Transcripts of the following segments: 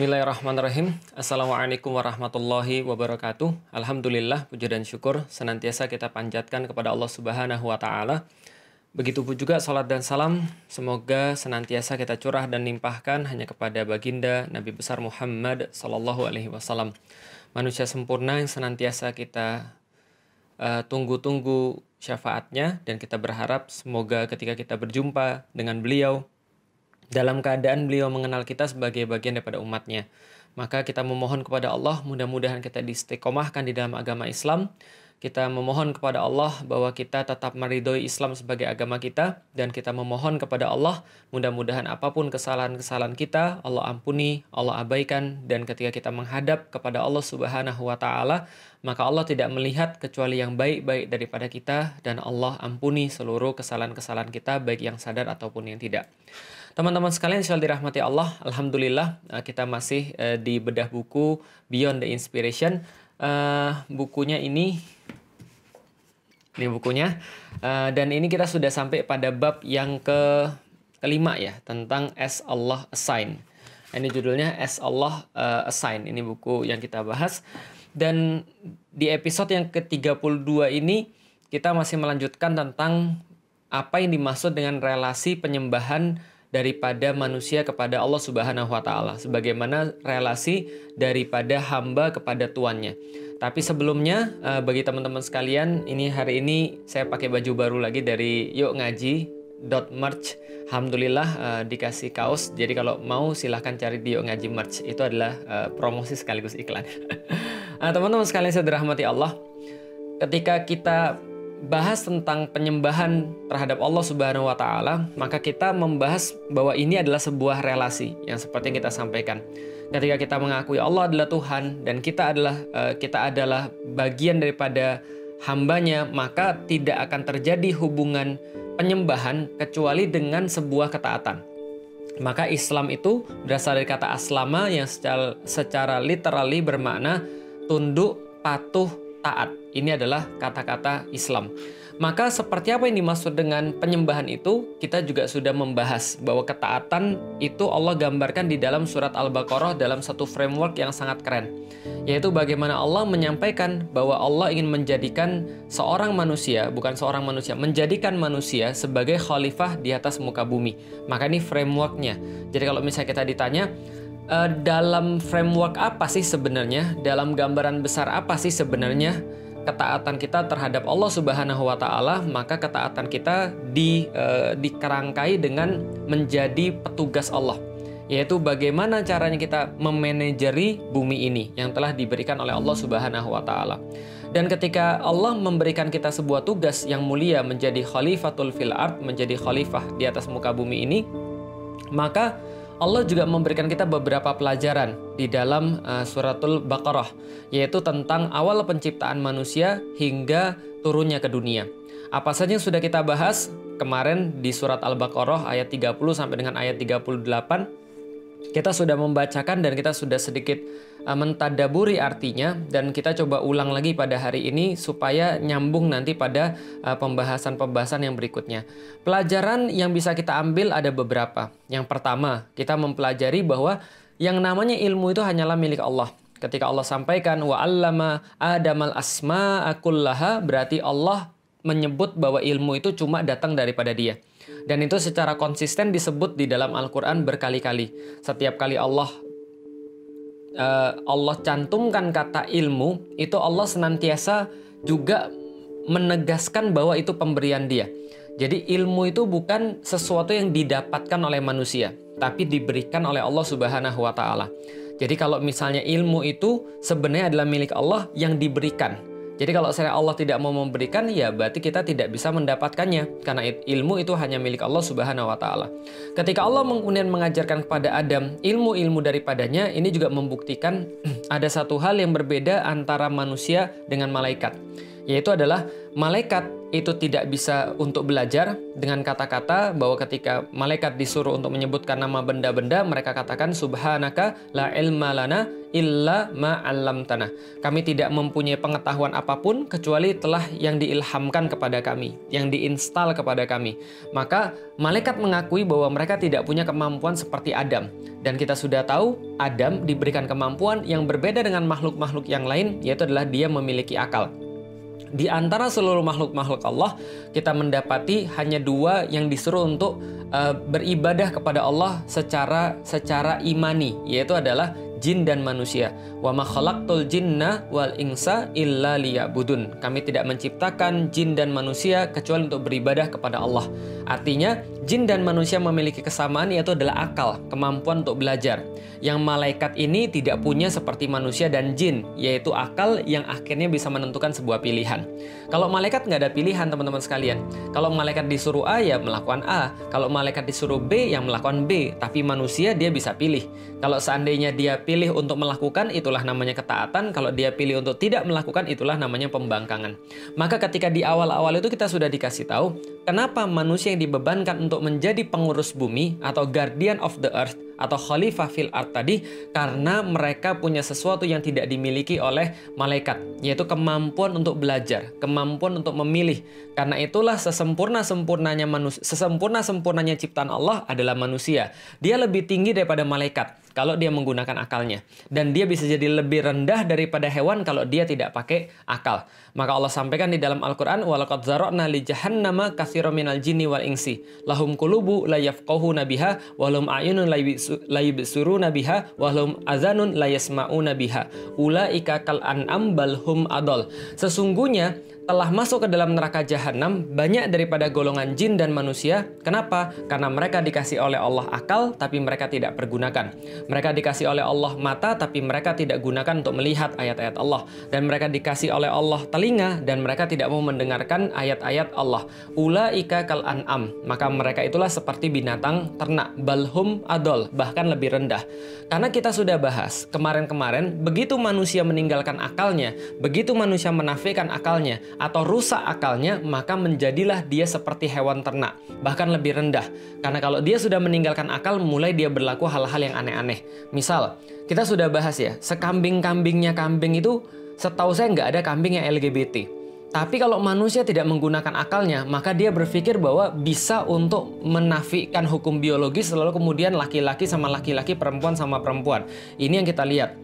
Bismillahirrahmanirrahim. Assalamualaikum warahmatullahi wabarakatuh. Alhamdulillah, puji dan syukur senantiasa kita panjatkan kepada Allah Subhanahu wa taala. Begitupun juga salat dan salam semoga senantiasa kita curah dan limpahkan hanya kepada baginda Nabi besar Muhammad sallallahu alaihi wasallam. Manusia sempurna yang senantiasa kita uh, tunggu-tunggu syafaatnya dan kita berharap semoga ketika kita berjumpa dengan beliau dalam keadaan beliau mengenal kita sebagai bagian daripada umatnya. Maka kita memohon kepada Allah, mudah-mudahan kita diistiqomahkan di dalam agama Islam. Kita memohon kepada Allah bahwa kita tetap meridhoi Islam sebagai agama kita dan kita memohon kepada Allah mudah-mudahan apa pun kesalahan-kesalahan kita Allah ampuni, Allah abaikan dan ketika kita menghadap kepada Allah Subhanahu wa taala maka Allah tidak melihat kecuali yang baik-baik daripada kita dan Allah ampuni seluruh kesalahan-kesalahan kita baik yang sadar ataupun yang tidak. Teman-teman sekalian insya dirahmati Allah, Alhamdulillah eh, kita masih uh, di bedah buku Beyond the Inspiration. Uh, bukunya ini, ini bukunya, dan ini kita sudah sampai pada bab yang ke kelima ya tentang as Allah assign. Ini judulnya as Allah assign. Ini buku yang kita bahas. Dan di episode yang ke-32 ini kita masih melanjutkan tentang apa yang dimaksud dengan relasi penyembahan daripada manusia kepada Allah Subhanahu wa taala sebagaimana relasi daripada hamba kepada tuannya. Tapi sebelumnya eh, bagi teman-teman sekalian, ini hari ini saya pakai baju baru lagi dari Yuk Ngaji dot merch. Alhamdulillah uh, dikasih kaos. Jadi kalau mau silahkan cari di Yuk Ngaji merch. Itu adalah uh, promosi sekaligus iklan. nah, teman-teman sekalian saya dirahmati Allah. Ketika kita bahas tentang penyembahan terhadap Allah Subhanahu wa taala, maka kita membahas bahwa ini adalah sebuah relasi yang seperti yang kita sampaikan. Ketika kita mengakui Allah adalah Tuhan dan kita adalah uh, kita adalah bagian daripada hambanya, maka tidak akan terjadi hubungan penyembahan kecuali dengan sebuah ketaatan. Maka Islam itu berasal dari kata aslama yang secara, secara literally bermakna tunduk, patuh, taat. Ini adalah kata-kata Islam. Maka seperti apa yang dimaksud dengan penyembahan itu, kita juga sudah membahas bahwa ketaatan itu Allah gambarkan di dalam surat Al-Baqarah dalam satu framework yang sangat keren. Yaitu bagaimana Allah menyampaikan bahwa Allah ingin menjadikan seorang manusia, bukan seorang manusia, menjadikan manusia sebagai khalifah di atas muka bumi. Maka ini frameworknya. Jadi kalau misalnya kita ditanya, uh, dalam framework apa sih sebenarnya, dalam gambaran besar apa sih sebenarnya ketaatan kita terhadap Allah Subhanahu wa taala, maka ketaatan kita di uh, dikerangkai dengan menjadi petugas Allah yaitu bagaimana caranya kita memanajeri bumi ini yang telah diberikan oleh Allah Subhanahu wa taala. Dan ketika Allah memberikan kita sebuah tugas yang mulia menjadi khalifatul fil ard, menjadi khalifah di atas muka bumi ini, maka Allah juga memberikan kita beberapa pelajaran di dalam uh, suratul Baqarah, yaitu tentang awal penciptaan manusia hingga turunnya ke dunia. Apa saja yang sudah kita bahas kemarin di surat Al-Baqarah ayat 30 sampai dengan ayat 38 kita sudah membacakan dan kita sudah sedikit mentadaburi artinya dan kita coba ulang lagi pada hari ini supaya nyambung nanti pada uh, pembahasan-pembahasan yang berikutnya. Pelajaran yang bisa kita ambil ada beberapa. Yang pertama, kita mempelajari bahwa yang namanya ilmu itu hanyalah milik Allah. Ketika Allah sampaikan wa 'allama adamal asma'a kullaha berarti Allah menyebut bahwa ilmu itu cuma datang daripada Dia. Dan itu secara konsisten disebut di dalam Al-Quran berkali-kali. Setiap kali Allah uh, Allah cantumkan kata ilmu, itu Allah senantiasa juga menegaskan bahwa itu pemberian dia. Jadi ilmu itu bukan sesuatu yang didapatkan oleh manusia, tapi diberikan oleh Allah Subhanahu wa taala. Jadi kalau misalnya ilmu itu sebenarnya adalah milik Allah yang diberikan. Jadi kalau saya Allah tidak mau memberikan, ya berarti kita tidak bisa mendapatkannya. Karena ilmu itu hanya milik Allah subhanahu wa ta'ala. Ketika Allah kemudian mengajarkan kepada Adam ilmu-ilmu daripadanya, ini juga membuktikan ada satu hal yang berbeda antara manusia dengan malaikat. Yaitu adalah malaikat itu tidak bisa untuk belajar dengan kata-kata bahwa ketika malaikat disuruh untuk menyebutkan nama benda-benda mereka katakan subhanaka la ilma lana illa ma 'allamtana. Kami tidak mempunyai pengetahuan apa pun kecuali telah yang diilhamkan kepada kami, yang diinstal kepada kami. Maka malaikat mengakui bahwa mereka tidak punya kemampuan seperti Adam. Dan kita sudah tahu Adam diberikan kemampuan yang berbeda dengan makhluk-makhluk yang lain yaitu adalah dia memiliki akal. Di antara seluruh makhluk-makhluk Allah, kita mendapati hanya dua yang disuruh untuk uh, beribadah kepada Allah secara secara imani, yaitu adalah jin dan manusia. Wa ma khalaqtul jinna wal insa illa liya'budun. Kami tidak menciptakan jin dan manusia kecuali untuk beribadah kepada Allah. Artinya, jin dan manusia memiliki kesamaan yaitu adalah akal, kemampuan untuk belajar. Yang malaikat ini tidak punya seperti manusia dan jin, yaitu akal yang akhirnya bisa menentukan sebuah pilihan. Kalau malaikat nggak ada pilihan teman-teman sekalian. Kalau malaikat disuruh A ya melakukan A. Kalau malaikat disuruh B yang melakukan B. Tapi manusia dia bisa pilih. Kalau seandainya dia pilih untuk melakukan itulah namanya ketaatan, kalau dia pilih untuk tidak melakukan itulah namanya pembangkangan. Maka ketika di awal-awal itu kita sudah dikasih tahu kenapa manusia yang dibebankan untuk menjadi pengurus bumi atau guardian of the earth atau khalifah fil art tadi karena mereka punya sesuatu yang tidak dimiliki oleh malaikat yaitu kemampuan untuk belajar, kemampuan untuk memilih. Karena itulah sesempurna-sempurnanya manusia, sesempurna-sempurnanya ciptaan Allah adalah manusia. Dia lebih tinggi daripada malaikat kalau dia menggunakan akalnya dan dia bisa jadi lebih rendah daripada hewan kalau dia tidak pakai akal. Maka Allah sampaikan di dalam Al-Qur'an walaqad zara'na li jahannama katsiran minal jinni wal insi lahum qulubu la yafqahuna biha wa lahum a'yunun la yubsiruna biha wa lahum azanun la yasma'una biha ulaika kal an'am bal hum adol. Sesungguhnya telah masuk ke dalam neraka jahanam banyak daripada golongan jin dan manusia. Kenapa? Karena mereka dikasih oleh Allah akal tapi mereka tidak pergunakan. Mereka dikasih oleh Allah mata tapi mereka tidak gunakan untuk melihat ayat-ayat Allah dan mereka dikasih oleh Allah telinga dan mereka tidak mau mendengarkan ayat-ayat Allah. Ulaika kal an'am. Maka mereka itulah seperti binatang ternak balhum adol bahkan lebih rendah. Karena kita sudah bahas kemarin-kemarin begitu manusia meninggalkan akalnya, begitu manusia menafikan akalnya, atau rusak akalnya, maka menjadilah dia seperti hewan ternak, bahkan lebih rendah. Karena kalau dia sudah meninggalkan akal, mulai dia berlaku hal-hal yang aneh-aneh. Misal, kita sudah bahas ya, sekambing-kambingnya kambing itu, setahu saya nggak ada kambing yang LGBT. Tapi kalau manusia tidak menggunakan akalnya, maka dia berpikir bahwa bisa untuk menafikan hukum biologis, lalu kemudian laki-laki sama laki-laki, perempuan sama perempuan. Ini yang kita lihat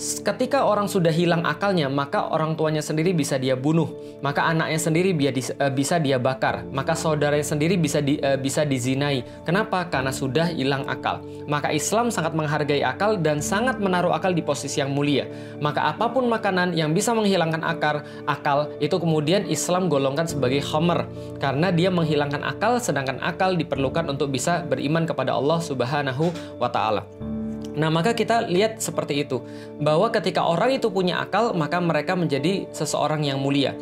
ketika orang sudah hilang akalnya, maka orang tuanya sendiri bisa dia bunuh, maka anaknya sendiri eh, bisa dia bakar, maka saudaranya sendiri bisa di, eh, bisa dizinai. Kenapa? Karena sudah hilang akal. Maka Islam sangat menghargai akal dan sangat menaruh akal di posisi yang mulia. Maka apa pun makanan yang bisa menghilangkan akar, akal itu kemudian Islam golongkan sebagai khamr karena dia menghilangkan akal sedangkan akal diperlukan untuk bisa beriman kepada Allah Subhanahu wa taala. Nah, maka kita lihat seperti itu, bahwa ketika orang itu punya akal, maka mereka menjadi seseorang yang mulia.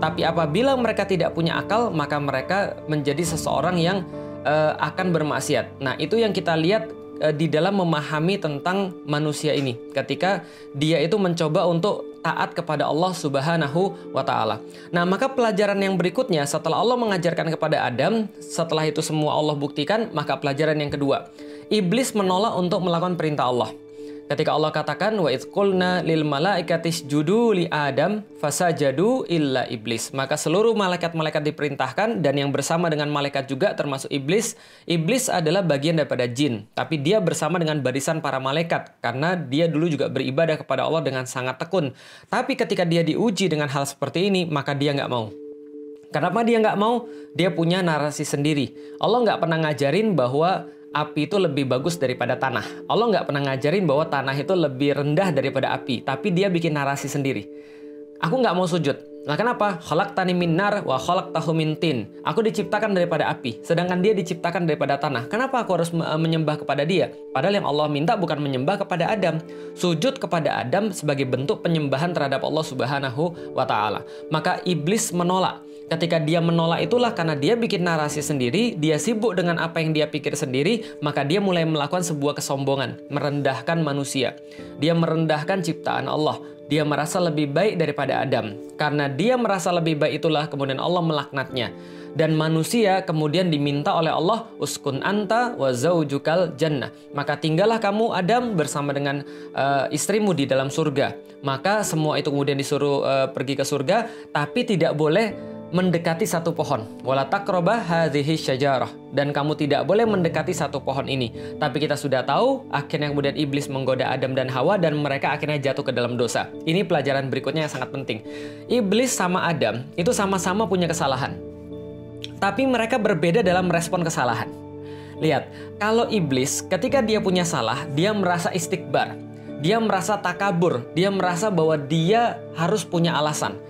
Tapi apabila mereka tidak punya akal, maka mereka menjadi seseorang yang uh, akan bermaksiat. Nah, itu yang kita lihat uh, di dalam memahami tentang manusia ini. Ketika dia itu mencoba untuk taat kepada Allah Subhanahu wa taala. Nah, maka pelajaran yang berikutnya setelah Allah mengajarkan kepada Adam, setelah itu semua Allah buktikan, maka pelajaran yang kedua iblis menolak untuk melakukan perintah Allah. Ketika Allah katakan wa qulna lil malaikatis judu li Adam fasajadu illa iblis. Maka seluruh malaikat-malaikat diperintahkan dan yang bersama dengan malaikat juga termasuk iblis. Iblis adalah bagian daripada jin, tapi dia bersama dengan barisan para malaikat karena dia dulu juga beribadah kepada Allah dengan sangat tekun. Tapi ketika dia diuji dengan hal seperti ini, maka dia nggak mau. Kenapa dia nggak mau? Dia punya narasi sendiri. Allah nggak pernah ngajarin bahwa api itu lebih bagus daripada tanah. Allah nggak pernah ngajarin bahwa tanah itu lebih rendah daripada api, tapi dia bikin narasi sendiri. Aku nggak mau sujud. Nah kenapa? Kholak tani minar wa kholak tahu mintin. Aku diciptakan daripada api, sedangkan dia diciptakan daripada tanah. Kenapa aku harus menyembah kepada dia? Padahal yang Allah minta bukan menyembah kepada Adam. Sujud kepada Adam sebagai bentuk penyembahan terhadap Allah Subhanahu wa taala. Maka iblis menolak. Ketika dia menolak itulah karena dia bikin narasi sendiri, dia sibuk dengan apa yang dia pikir sendiri, maka dia mulai melakukan sebuah kesombongan, merendahkan manusia. Dia merendahkan ciptaan Allah. dia merasa lebih baik daripada Adam. Karena dia merasa lebih baik itulah kemudian Allah melaknatnya. Dan manusia kemudian diminta oleh Allah uskun anta wa zaujukal jannah. Maka tinggallah kamu Adam bersama dengan uh, istrimu di dalam surga. Maka semua itu kemudian disuruh uh, pergi ke surga tapi tidak boleh mendekati satu pohon. Wala takroba hadhihi syajarah. Dan kamu tidak boleh mendekati satu pohon ini. Tapi kita sudah tahu, akhirnya kemudian iblis menggoda Adam dan Hawa dan mereka akhirnya jatuh ke dalam dosa. Ini pelajaran berikutnya yang sangat penting. Iblis sama Adam itu sama-sama punya kesalahan. Tapi mereka berbeda dalam merespon kesalahan. Lihat, kalau iblis ketika dia punya salah, dia merasa istikbar. Dia merasa takabur, dia merasa bahwa dia harus punya alasan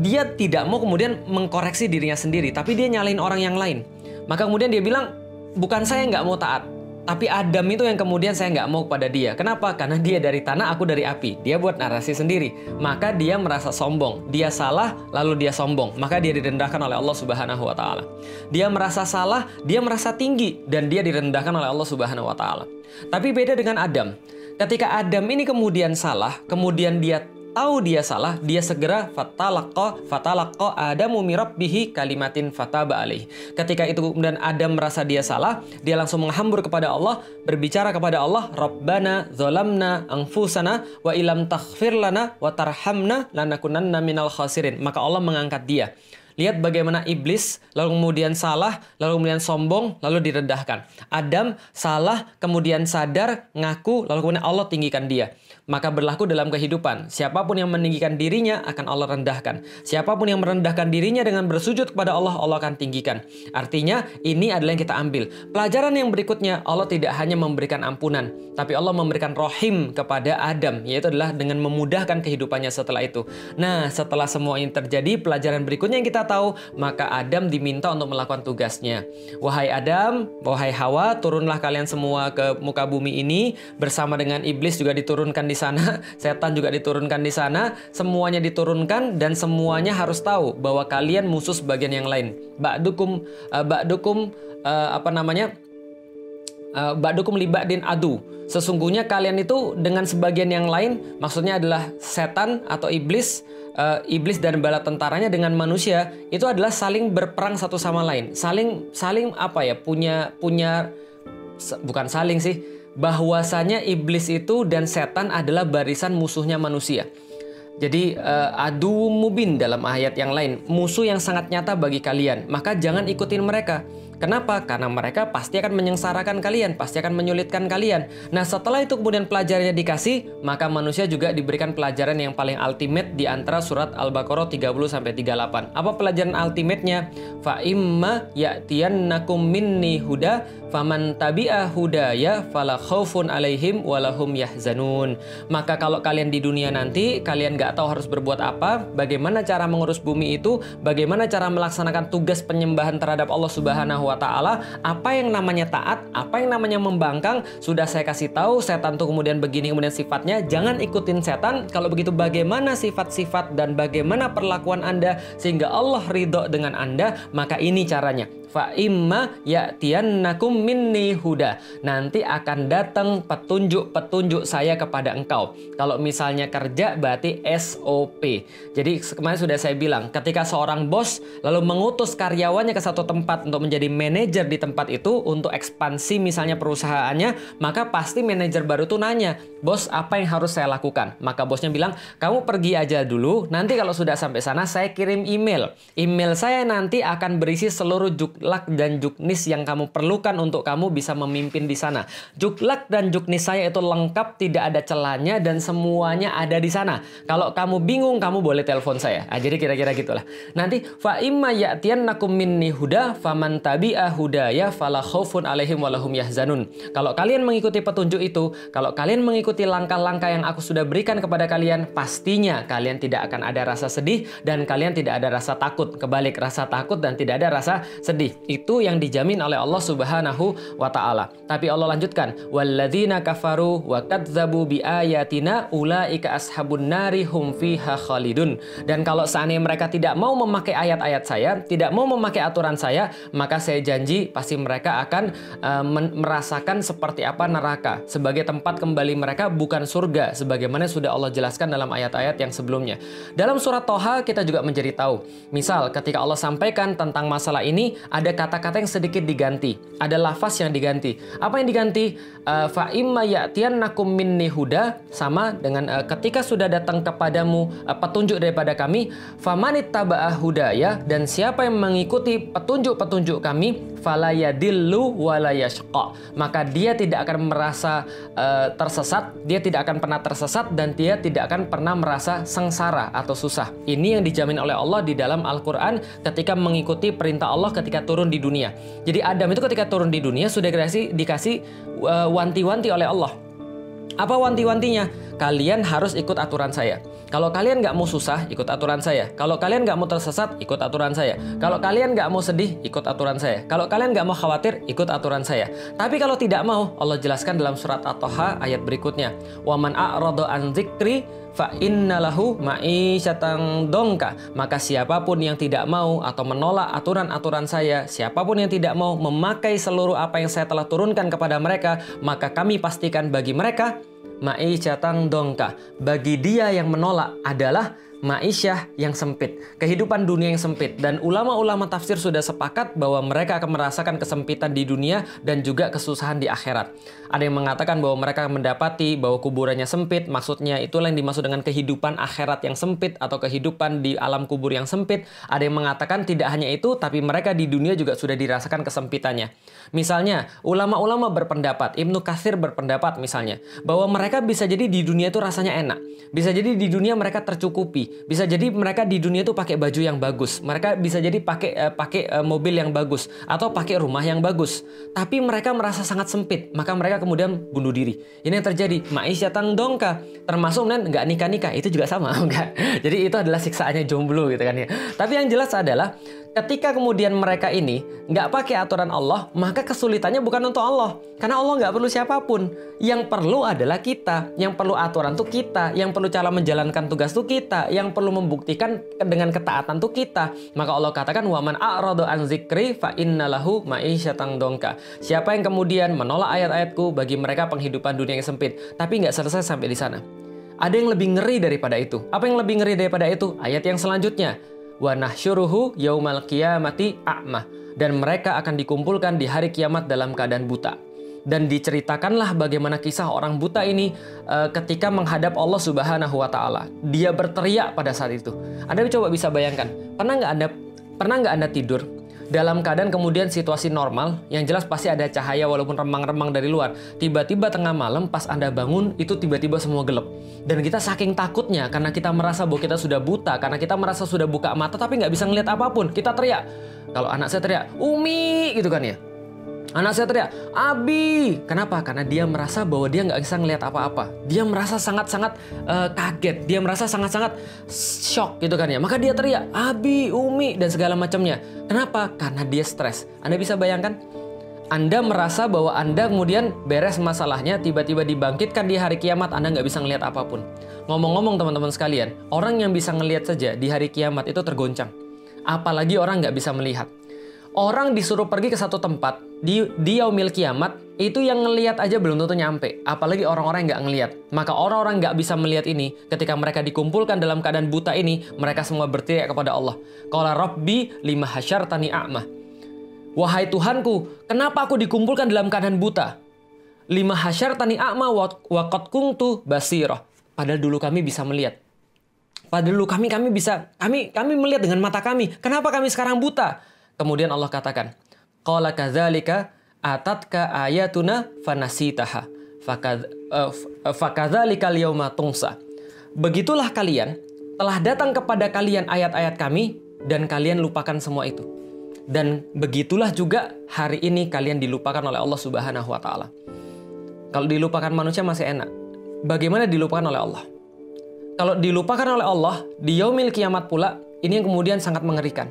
dia tidak mau kemudian mengkoreksi dirinya sendiri, tapi dia nyalain orang yang lain. Maka kemudian dia bilang, bukan saya nggak mau taat, tapi Adam itu yang kemudian saya nggak mau kepada dia. Kenapa? Karena dia dari tanah, aku dari api. Dia buat narasi sendiri. Maka dia merasa sombong. Dia salah, lalu dia sombong. Maka dia direndahkan oleh Allah Subhanahu wa taala. Dia merasa salah, dia merasa tinggi dan dia direndahkan oleh Allah Subhanahu wa taala. Tapi beda dengan Adam. Ketika Adam ini kemudian salah, kemudian dia tahu dia salah, dia segera fatalaqqa fatalaqqa Adamu mirabbihi kalimatin fataba alaih. Ketika itu kemudian Adam merasa dia salah, dia langsung menghambur kepada Allah, berbicara kepada Allah, Rabbana zalamna anfusana wa ilam taghfir lana wa tarhamna lanakunanna minal khasirin. Maka Allah mengangkat dia. Lihat bagaimana iblis, lalu kemudian salah, lalu kemudian sombong, lalu direndahkan. Adam salah, kemudian sadar, ngaku, lalu kemudian Allah tinggikan dia maka berlaku dalam kehidupan. Siapa pun yang meninggikan dirinya akan Allah rendahkan. Siapa pun yang merendahkan dirinya dengan bersujud kepada Allah, Allah akan tinggikan. Artinya, ini adalah yang kita ambil. Pelajaran yang berikutnya, Allah tidak hanya memberikan ampunan, tapi Allah memberikan rohim kepada Adam, yaitu adalah dengan memudahkan kehidupannya setelah itu. Nah, setelah semua ini terjadi, pelajaran berikutnya yang kita tahu, maka Adam diminta untuk melakukan tugasnya. Wahai Adam, wahai Hawa, turunlah kalian semua ke muka bumi ini bersama dengan iblis juga diturunkan di sana, setan juga diturunkan di sana, semuanya diturunkan dan semuanya harus tahu bahwa kalian musuh sebagian yang lain. Ba'dukum uh, ba'dukum uh, apa namanya? Uh, ba'dukum libadin adu. Sesungguhnya kalian itu dengan sebagian yang lain, maksudnya adalah setan atau iblis, uh, iblis dan bala tentaranya dengan manusia itu adalah saling berperang satu sama lain, saling saling apa ya punya punya bukan saling sih bahwasanya iblis itu dan setan adalah barisan musuhnya manusia. Jadi uh, adu mubin dalam ayat yang lain, musuh yang sangat nyata bagi kalian, maka jangan ikutin mereka. Kenapa? Karena mereka pasti akan menyengsarakan kalian, pasti akan menyulitkan kalian. Nah, setelah itu kemudian pelajarannya dikasih, maka manusia juga diberikan pelajaran yang paling ultimate di antara surat Al-Baqarah 30 sampai 38. Apa pelajaran ultimate-nya? Fa imma ya'tiyannakum minni huda faman tabi'a hudaya fala khaufun alaihim walahum yahzanun. Maka kalau kalian di dunia nanti kalian nggak tahu harus berbuat apa, bagaimana cara mengurus bumi itu, bagaimana cara melaksanakan tugas penyembahan terhadap Allah Subhanahu wa taala, apa yang namanya taat, apa yang namanya membangkang, sudah saya kasih tahu setan tuh kemudian begini kemudian sifatnya, jangan ikutin setan. Kalau begitu bagaimana sifat-sifat dan bagaimana perlakuan Anda sehingga Allah ridho dengan Anda, maka ini caranya fa imma ya'tiyannakum minni huda. Nanti akan datang petunjuk-petunjuk saya kepada engkau. Kalau misalnya kerja berarti SOP. Jadi kemarin sudah saya bilang, ketika seorang bos lalu mengutus karyawannya ke satu tempat untuk menjadi manajer di tempat itu untuk ekspansi misalnya perusahaannya, maka pasti manajer baru itu nanya, "Bos, apa yang harus saya lakukan?" Maka bosnya bilang, "Kamu pergi aja dulu, nanti kalau sudah sampai sana saya kirim email. Email saya nanti akan berisi seluruh juk juklak dan juknis yang kamu perlukan untuk kamu bisa memimpin di sana. Juklak dan juknis saya itu lengkap, tidak ada celahnya dan semuanya ada di sana. Kalau kamu bingung, kamu boleh telepon saya. Nah, jadi kira-kira gitulah. Nanti fa imma ya'tiyannakum minni huda faman tabi'a hudaya fala khaufun alaihim walahum yahzanun. Kalau kalian mengikuti petunjuk itu, kalau kalian mengikuti langkah-langkah yang aku sudah berikan kepada kalian, pastinya kalian tidak akan ada rasa sedih dan kalian tidak ada rasa takut. Kebalik rasa takut dan tidak ada rasa sedih. Itu yang dijamin oleh Allah Subhanahu wa taala. Tapi Allah lanjutkan, "Walladzina kafaru wa kadzdzabu biayatina ulaika ashabun nari hum fiha khalidun." Dan kalau seandainya mereka tidak mau memakai ayat-ayat saya, tidak mau memakai aturan saya, maka saya saya janji pasti mereka akan uh, merasakan seperti apa neraka sebagai tempat kembali mereka bukan surga sebagaimana sudah Allah jelaskan dalam ayat-ayat yang sebelumnya. Dalam surat Toha kita juga menjadi tahu. Misal ketika Allah sampaikan tentang masalah ini ada kata-kata yang sedikit diganti, ada lafaz yang diganti. Apa yang diganti? Uh, Fa imma ya'tiyannakum minni huda sama dengan uh, ketika sudah datang kepadamu uh, petunjuk daripada kami, famanit taba'ah hudaya dan siapa yang mengikuti petunjuk-petunjuk kami falayadillu walayashqa maka dia tidak akan merasa uh, tersesat dia tidak akan pernah tersesat dan dia tidak akan pernah merasa sengsara atau susah. Ini yang dijamin oleh Allah di dalam Al-Qur'an ketika mengikuti perintah Allah ketika turun di dunia. Jadi Adam itu ketika turun di dunia sudah dikasih dikasih uh, wanti-wanti oleh Allah apa wanti-wantinya? Kalian harus ikut aturan saya. Kalau kalian nggak mau susah, ikut aturan saya. Kalau kalian nggak mau tersesat, ikut aturan saya. Kalau kalian nggak mau sedih, ikut aturan saya. Kalau kalian nggak mau khawatir, ikut aturan saya. Tapi kalau tidak mau, Allah jelaskan dalam surat At-Toha ayat berikutnya. Waman a'rado an zikri fa innalahu ma'isyatan dongka. Maka siapa pun yang tidak mau atau menolak aturan-aturan saya siapa pun yang tidak mau memakai seluruh apa yang saya telah turunkan kepada mereka maka kami pastikan bagi mereka ma'isyatan dongka. Bagi dia yang menolak adalah Ma'isyah yang sempit, kehidupan dunia yang sempit dan ulama-ulama tafsir sudah sepakat bahwa mereka akan merasakan kesempitan di dunia dan juga kesusahan di akhirat. Ada yang mengatakan bahwa mereka mendapati bahwa kuburannya sempit, maksudnya itulah yang dimaksud dengan kehidupan akhirat yang sempit atau kehidupan di alam kubur yang sempit. Ada yang mengatakan tidak hanya itu, tapi mereka di dunia juga sudah dirasakan kesempitannya. Misalnya, ulama-ulama berpendapat, Ibnu Katsir berpendapat misalnya, bahwa mereka bisa jadi di dunia itu rasanya enak. Bisa jadi di dunia mereka tercukupi, bisa jadi mereka di dunia itu pakai baju yang bagus. Mereka bisa jadi pakai uh, pakai uh, mobil yang bagus atau pakai rumah yang bagus. Tapi mereka merasa sangat sempit, maka mereka kemudian bunuh diri. Ini yang terjadi. Ma'isyatan dongka. Termasuk kemudian nggak nikah-nikah. Itu juga sama, enggak. Jadi itu adalah siksaannya jomblo gitu kan ya. Tapi yang jelas adalah ketika kemudian mereka ini nggak pakai aturan Allah, maka kesulitannya bukan untuk Allah. Karena Allah nggak perlu siapa pun. Yang perlu adalah kita. Yang perlu aturan tuh kita. Yang perlu cara menjalankan tugas tuh kita. Yang perlu membuktikan dengan ketaatan tuh kita. Maka Allah katakan, Waman a'radu an zikri fa innalahu ma'isyatan dongka. Siapa yang kemudian menolak ayat-ayatku bagi mereka penghidupan dunia yang sempit. Tapi nggak selesai sampai di sana. Ada yang lebih ngeri daripada itu. Apa yang lebih ngeri daripada itu? Ayat yang selanjutnya wa nahsyuruhu yaumal qiyamati a'mah dan mereka akan dikumpulkan di hari kiamat dalam keadaan buta. Dan diceritakanlah bagaimana kisah orang buta ini uh, ketika menghadap Allah Subhanahu wa taala. Dia berteriak pada saat itu. Anda coba bisa bayangkan, pernah nggak Anda pernah nggak Anda tidur dalam keadaan kemudian situasi normal, yang jelas pasti ada cahaya walaupun remang-remang dari luar. Tiba-tiba tengah malam pas Anda bangun itu tiba-tiba semua gelap. Dan kita saking takutnya karena kita merasa bahwa kita sudah buta, karena kita merasa sudah buka mata tapi nggak bisa ngelihat apa pun. Kita teriak. Kalau anak saya teriak, Umi gitu kan ya. Anak saya teriak, Abi. Kenapa? Karena dia merasa bahwa dia nggak bisa ngelihat apa-apa. Dia merasa sangat-sangat uh, kaget. Dia merasa sangat-sangat shock gitu kan ya. Maka dia teriak, Abi, Umi, dan segala macamnya. Kenapa? Karena dia stres. Anda bisa bayangkan? Anda merasa bahwa Anda kemudian beres masalahnya, tiba-tiba dibangkitkan di hari kiamat, Anda nggak bisa ngelihat apa pun. Ngomong-ngomong teman-teman sekalian, orang yang bisa ngelihat saja di hari kiamat itu tergoncang. Apalagi orang nggak bisa melihat orang disuruh pergi ke satu tempat di di yaumil kiamat itu yang ngelihat aja belum tentu nyampe. Apalagi orang-orang yang nggak ngelihat maka orang-orang nggak bisa melihat ini ketika mereka dikumpulkan dalam keadaan buta ini mereka semua berteriak kepada Allah. Qala rabbi lima tani a'mah. Wahai Tuhanku kenapa aku dikumpulkan dalam keadaan buta? Lima tani a'mah wa qad kuntu basirah. Padahal dulu kami bisa melihat. Padahal dulu kami kami bisa kami kami melihat dengan mata kami. Kenapa kami sekarang buta Kemudian Allah katakan, Qala kadzalika atatka ayatuna fanasitaha. Eh, fakadzalika liyawma tungsa. Begitulah kalian telah datang kepada kalian ayat-ayat kami dan kalian lupakan semua itu. Dan begitulah juga hari ini kalian dilupakan oleh Allah Subhanahu wa taala. Kalau dilupakan manusia masih enak. Bagaimana dilupakan oleh Allah? Kalau dilupakan oleh Allah di yaumil kiamat pula, ini yang kemudian sangat mengerikan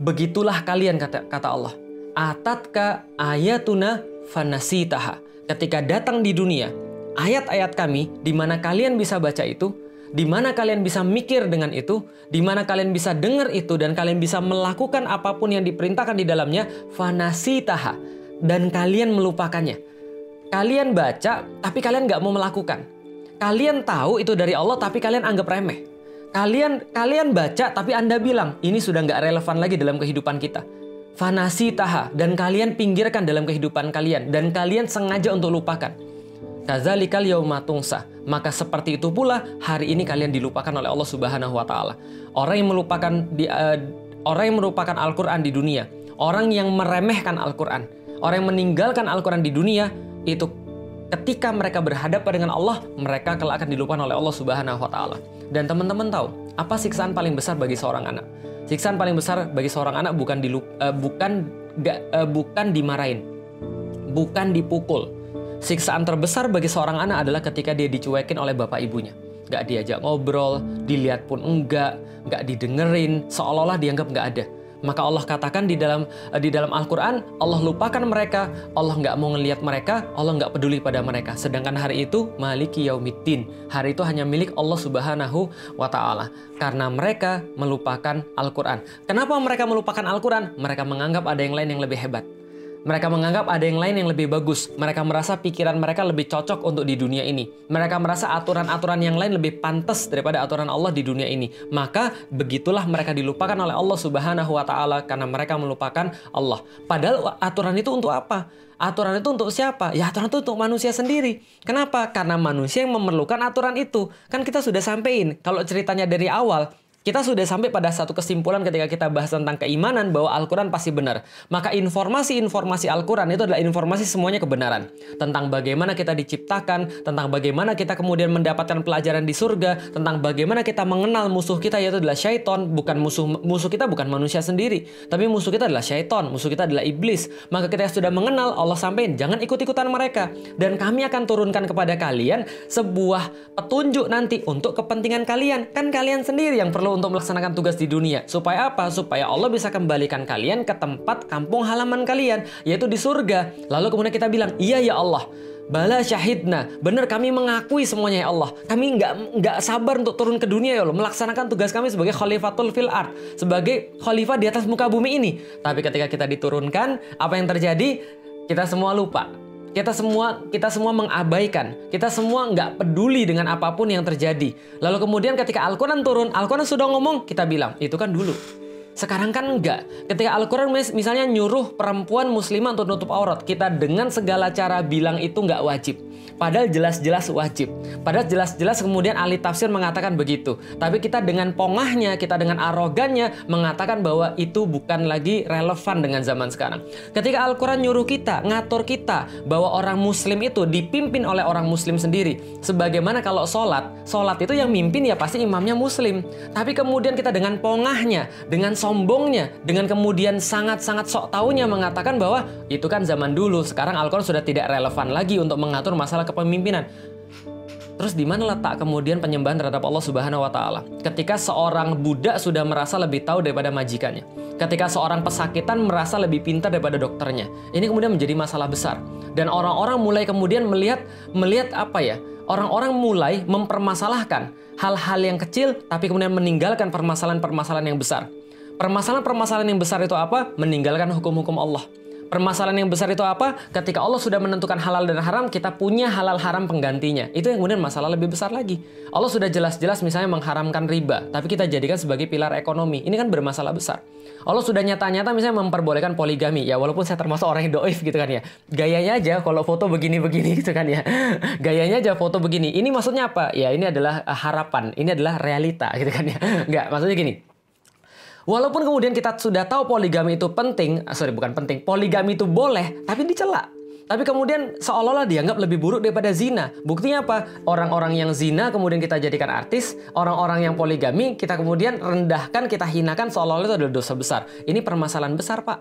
Begitulah kalian kata kata Allah. Atatka ayatuna fanasitaha. Ketika datang di dunia, ayat-ayat kami di mana kalian bisa baca itu, di mana kalian bisa mikir dengan itu, di mana kalian bisa dengar itu dan kalian bisa melakukan apa pun yang diperintahkan di dalamnya, fanasitaha dan kalian melupakannya. Kalian baca tapi kalian nggak mau melakukan. Kalian tahu itu dari Allah tapi kalian anggap remeh. Kalian kalian baca tapi Anda bilang ini sudah nggak relevan lagi dalam kehidupan kita. Fanasi taha dan kalian pinggirkan dalam kehidupan kalian dan kalian sengaja untuk lupakan. Kazalikal yaumatungsa. Maka seperti itu pula hari ini kalian dilupakan oleh Allah Subhanahu wa taala. Orang yang melupakan di, uh, orang yang merupakan Al-Qur'an di dunia, orang yang meremehkan Al-Qur'an, orang yang meninggalkan Al-Qur'an di dunia itu ketika mereka berhadapan dengan Allah, mereka kelak akan dilupakan oleh Allah Subhanahu wa taala. Dan teman-teman tahu, apa siksaan paling besar bagi seorang anak? Siksaan paling besar bagi seorang anak bukan dilup, uh, bukan gak, uh, bukan dimarahin, bukan dipukul, Siksaan terbesar bagi seorang anak adalah ketika dia dicuekin oleh bapak ibunya. Gak diajak ngobrol, dilihat pun enggak, gak didengerin, seolah-olah dianggap gak ada. Maka Allah katakan di dalam di dalam Al-Quran, Allah lupakan mereka, Allah nggak mau ngelihat mereka, Allah nggak peduli pada mereka. Sedangkan hari itu, maliki yaumiddin. Hari itu hanya milik Allah subhanahu wa ta'ala. Karena mereka melupakan Al-Quran. Kenapa mereka melupakan Al-Quran? Mereka menganggap ada yang lain yang lebih hebat. Mereka menganggap ada yang lain yang lebih bagus. Mereka merasa pikiran mereka lebih cocok untuk di dunia ini. Mereka merasa aturan-aturan yang lain lebih pantas daripada aturan Allah di dunia ini. Maka begitulah mereka dilupakan oleh Allah Subhanahu wa taala karena mereka melupakan Allah. Padahal aturan itu untuk apa? Aturan itu untuk siapa? Ya aturan itu untuk manusia sendiri. Kenapa? Karena manusia yang memerlukan aturan itu. Kan kita sudah sampein. Kalau ceritanya dari awal, kita sudah sampai pada satu kesimpulan ketika kita bahas tentang keimanan bahwa Al-Quran pasti benar. Maka informasi-informasi Al-Quran itu adalah informasi semuanya kebenaran. Tentang bagaimana kita diciptakan, tentang bagaimana kita kemudian mendapatkan pelajaran di surga, tentang bagaimana kita mengenal musuh kita yaitu adalah syaiton. Bukan musuh musuh kita bukan manusia sendiri, tapi musuh kita adalah syaiton, musuh kita adalah iblis. Maka kita sudah mengenal, Allah sampaikan, jangan ikut-ikutan mereka. Dan kami akan turunkan kepada kalian sebuah petunjuk nanti untuk kepentingan kalian. Kan kalian sendiri yang perlu untuk melaksanakan tugas di dunia. Supaya apa? Supaya Allah bisa kembalikan kalian ke tempat kampung halaman kalian, yaitu di surga. Lalu kemudian kita bilang, iya ya Allah, Bala syahidna, benar kami mengakui semuanya ya Allah. Kami nggak nggak sabar untuk turun ke dunia ya Allah, melaksanakan tugas kami sebagai khalifatul fil art, sebagai khalifah di atas muka bumi ini. Tapi ketika kita diturunkan, apa yang terjadi? Kita semua lupa. Kita semua kita semua mengabaikan. Kita semua nggak peduli dengan apa pun yang terjadi. Lalu kemudian ketika Al-Quran turun, Al-Quran sudah ngomong, kita bilang, itu kan dulu. Sekarang kan enggak. Ketika Al-Quran misalnya nyuruh perempuan muslimah untuk nutup aurat, kita dengan segala cara bilang itu nggak wajib. Padahal jelas-jelas wajib. Padahal jelas-jelas kemudian ahli tafsir mengatakan begitu. Tapi kita dengan pongahnya, kita dengan arogannya mengatakan bahwa itu bukan lagi relevan dengan zaman sekarang. Ketika Al-Quran nyuruh kita, ngatur kita bahwa orang muslim itu dipimpin oleh orang muslim sendiri. Sebagaimana kalau sholat, sholat itu yang mimpin ya pasti imamnya muslim. Tapi kemudian kita dengan pongahnya, dengan sombongnya, dengan kemudian sangat-sangat sok taunya mengatakan bahwa itu kan zaman dulu, sekarang Al-Quran sudah tidak relevan lagi untuk mengatur masalah kepemimpinan. Terus di mana letak kemudian penyembahan terhadap Allah Subhanahu wa taala? Ketika seorang budak sudah merasa lebih tahu daripada majikannya. Ketika seorang pesakitan merasa lebih pintar daripada dokternya. Ini kemudian menjadi masalah besar. Dan orang-orang mulai kemudian melihat melihat apa ya? Orang-orang mulai mempermasalahkan hal-hal yang kecil tapi kemudian meninggalkan permasalahan-permasalahan yang besar. Permasalahan-permasalahan yang besar itu apa? Meninggalkan hukum-hukum Allah. Permasalahan yang besar itu apa? Ketika Allah sudah menentukan halal dan haram, kita punya halal haram penggantinya. Itu yang kemudian masalah lebih besar lagi. Allah sudah jelas-jelas misalnya mengharamkan riba, tapi kita jadikan sebagai pilar ekonomi. Ini kan bermasalah besar. Allah sudah nyata-nyata misalnya memperbolehkan poligami. Ya walaupun saya termasuk orang yang doif gitu kan ya. Gayanya aja kalau foto begini-begini gitu kan ya. Gayanya aja foto begini. Ini maksudnya apa? Ya ini adalah harapan. Ini adalah realita gitu kan ya. Enggak, maksudnya gini Walaupun kemudian kita sudah tahu poligami itu penting, ah, sorry bukan penting, poligami itu boleh, tapi dicela. Tapi kemudian seolah-olah dianggap lebih buruk daripada zina. Buktinya apa? Orang-orang yang zina kemudian kita jadikan artis, orang-orang yang poligami kita kemudian rendahkan, kita hinakan seolah-olah itu adalah dosa besar. Ini permasalahan besar, Pak.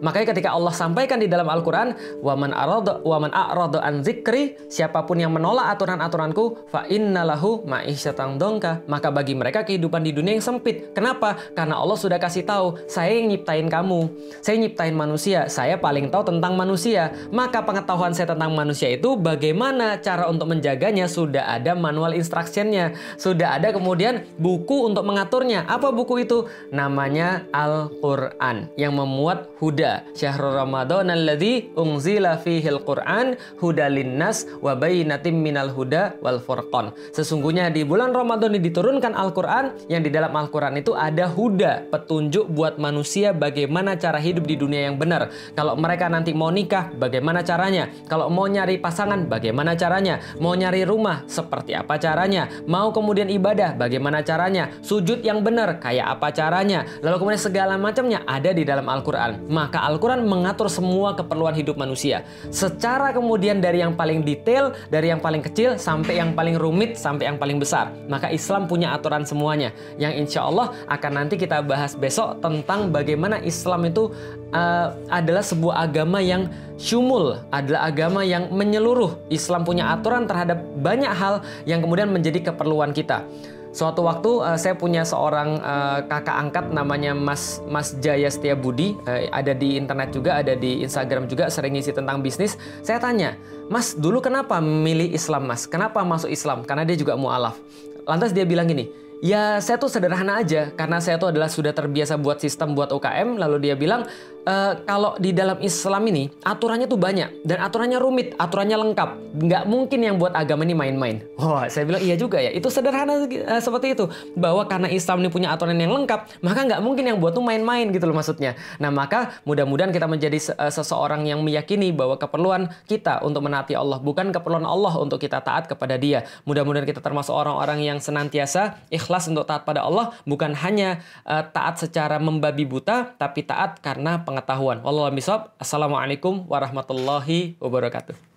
Makanya ketika Allah sampaikan di dalam Al-Qur'an, "Waman arada waman an zikri", siapa pun yang menolak aturan-aturanku, fa innalahu ma'isyatan dongka, maka bagi mereka kehidupan di dunia yang sempit. Kenapa? Karena Allah sudah kasih tahu, saya yang nyiptain kamu. Saya nyiptain manusia, saya paling tahu tentang manusia. Maka pengetahuan saya tentang manusia itu bagaimana cara untuk menjaganya sudah ada manual instructionnya, sudah ada kemudian buku untuk mengaturnya. Apa buku itu? Namanya Al-Qur'an yang memuat huda. Syahrul Ramadan alladzi unzila fihil Qur'an huda linnas wa bainatim minal huda wal furqan. Sesungguhnya di bulan Ramadan ini diturunkan Al-Qur'an yang di dalam Al-Qur'an itu ada huda, petunjuk buat manusia bagaimana cara hidup di dunia yang benar. Kalau mereka nanti mau nikah, bagaimana caranya? Kalau mau nyari pasangan, bagaimana caranya? Mau nyari rumah, seperti apa caranya? Mau kemudian ibadah, bagaimana caranya? Sujud yang benar, kayak apa caranya? Lalu kemudian segala macamnya ada di dalam Al-Quran. Maka Al-Quran mengatur semua keperluan hidup manusia. Secara kemudian dari yang paling detail, dari yang paling kecil, sampai yang paling rumit, sampai yang paling besar. Maka Islam punya aturan semuanya. Yang insya Allah akan nanti kita bahas besok tentang bagaimana Islam itu uh, adalah sebuah agama yang syumul, adalah agama yang menyeluruh. Islam punya aturan terhadap banyak hal yang kemudian menjadi keperluan kita. Suatu waktu uh, saya punya seorang uh, kakak angkat namanya Mas Mas Jaya Setia Budi, uh, ada di internet juga, ada di Instagram juga sering ngisi tentang bisnis. Saya tanya, "Mas, dulu kenapa milih Islam, Mas? Kenapa masuk Islam?" Karena dia juga mualaf. Lantas dia bilang gini, Ya saya tuh sederhana aja karena saya tuh adalah sudah terbiasa buat sistem buat UKM lalu dia bilang e, kalau di dalam Islam ini aturannya tuh banyak dan aturannya rumit, aturannya lengkap. Nggak mungkin yang buat agama ini main-main. Wah, saya bilang iya juga ya. Itu sederhana uh, seperti itu. Bahwa karena Islam ini punya aturan yang lengkap, maka nggak mungkin yang buat tuh main-main gitu loh maksudnya. Nah, maka mudah-mudahan kita menjadi uh, seseorang yang meyakini bahwa keperluan kita untuk menaati Allah bukan keperluan Allah untuk kita taat kepada Dia. Mudah-mudahan kita termasuk orang-orang yang senantiasa ikhlas ikhlas untuk taat pada Allah bukan hanya uh, taat secara membabi buta tapi taat karena pengetahuan. Wallahualam Assalamualaikum warahmatullahi wabarakatuh.